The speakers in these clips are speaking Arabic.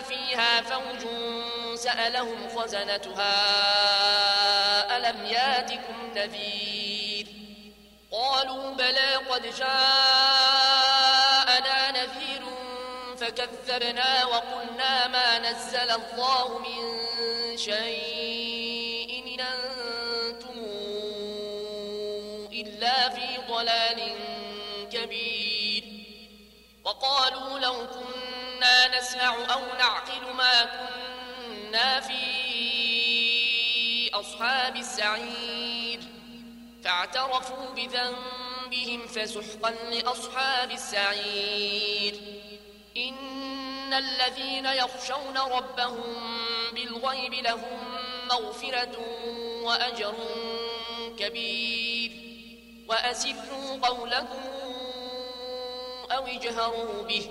فيها فوج سألهم خزنتها ألم ياتكم نذير؟ قالوا بلى قد جاءنا نذير فكذبنا وقلنا ما نزل الله من شيء إن أنتم إلا في ضلال كبير. وقالوا لو نسمع أو نعقل ما كنا في أصحاب السعير. فاعترفوا بذنبهم فسحقا لأصحاب السعير. إن الذين يخشون ربهم بالغيب لهم مغفرة وأجر كبير. وأسروا قولكم أو اجهروا به.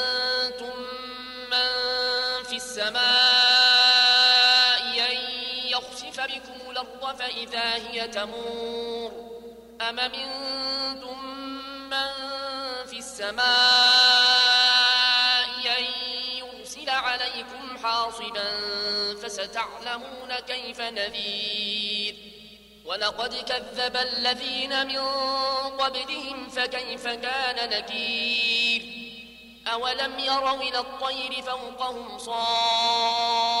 بكم الأرض فإذا هي تمور أم منتم من في السماء أن يرسل عليكم حاصبا فستعلمون كيف نذير ولقد كذب الذين من قبلهم فكيف كان نكير أولم يروا إلى الطير فوقهم صافات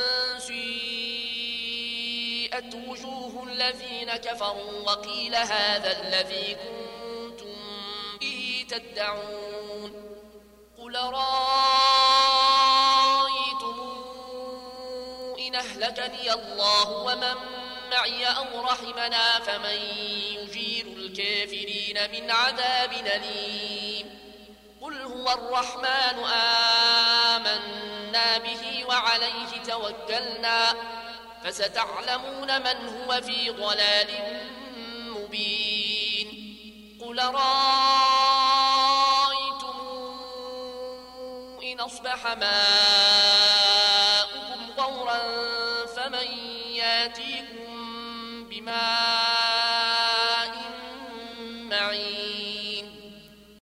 وجهت وجوه الذين كفروا وقيل هذا الذي كنتم به تدعون قل رأيتم إن أهلكني الله ومن معي أو رحمنا فمن يجير الكافرين من عذاب أليم قل هو الرحمن آمنا به وعليه توكلنا فستعلمون من هو في ضلال مبين. قل رأيتم إن أصبح ماؤكم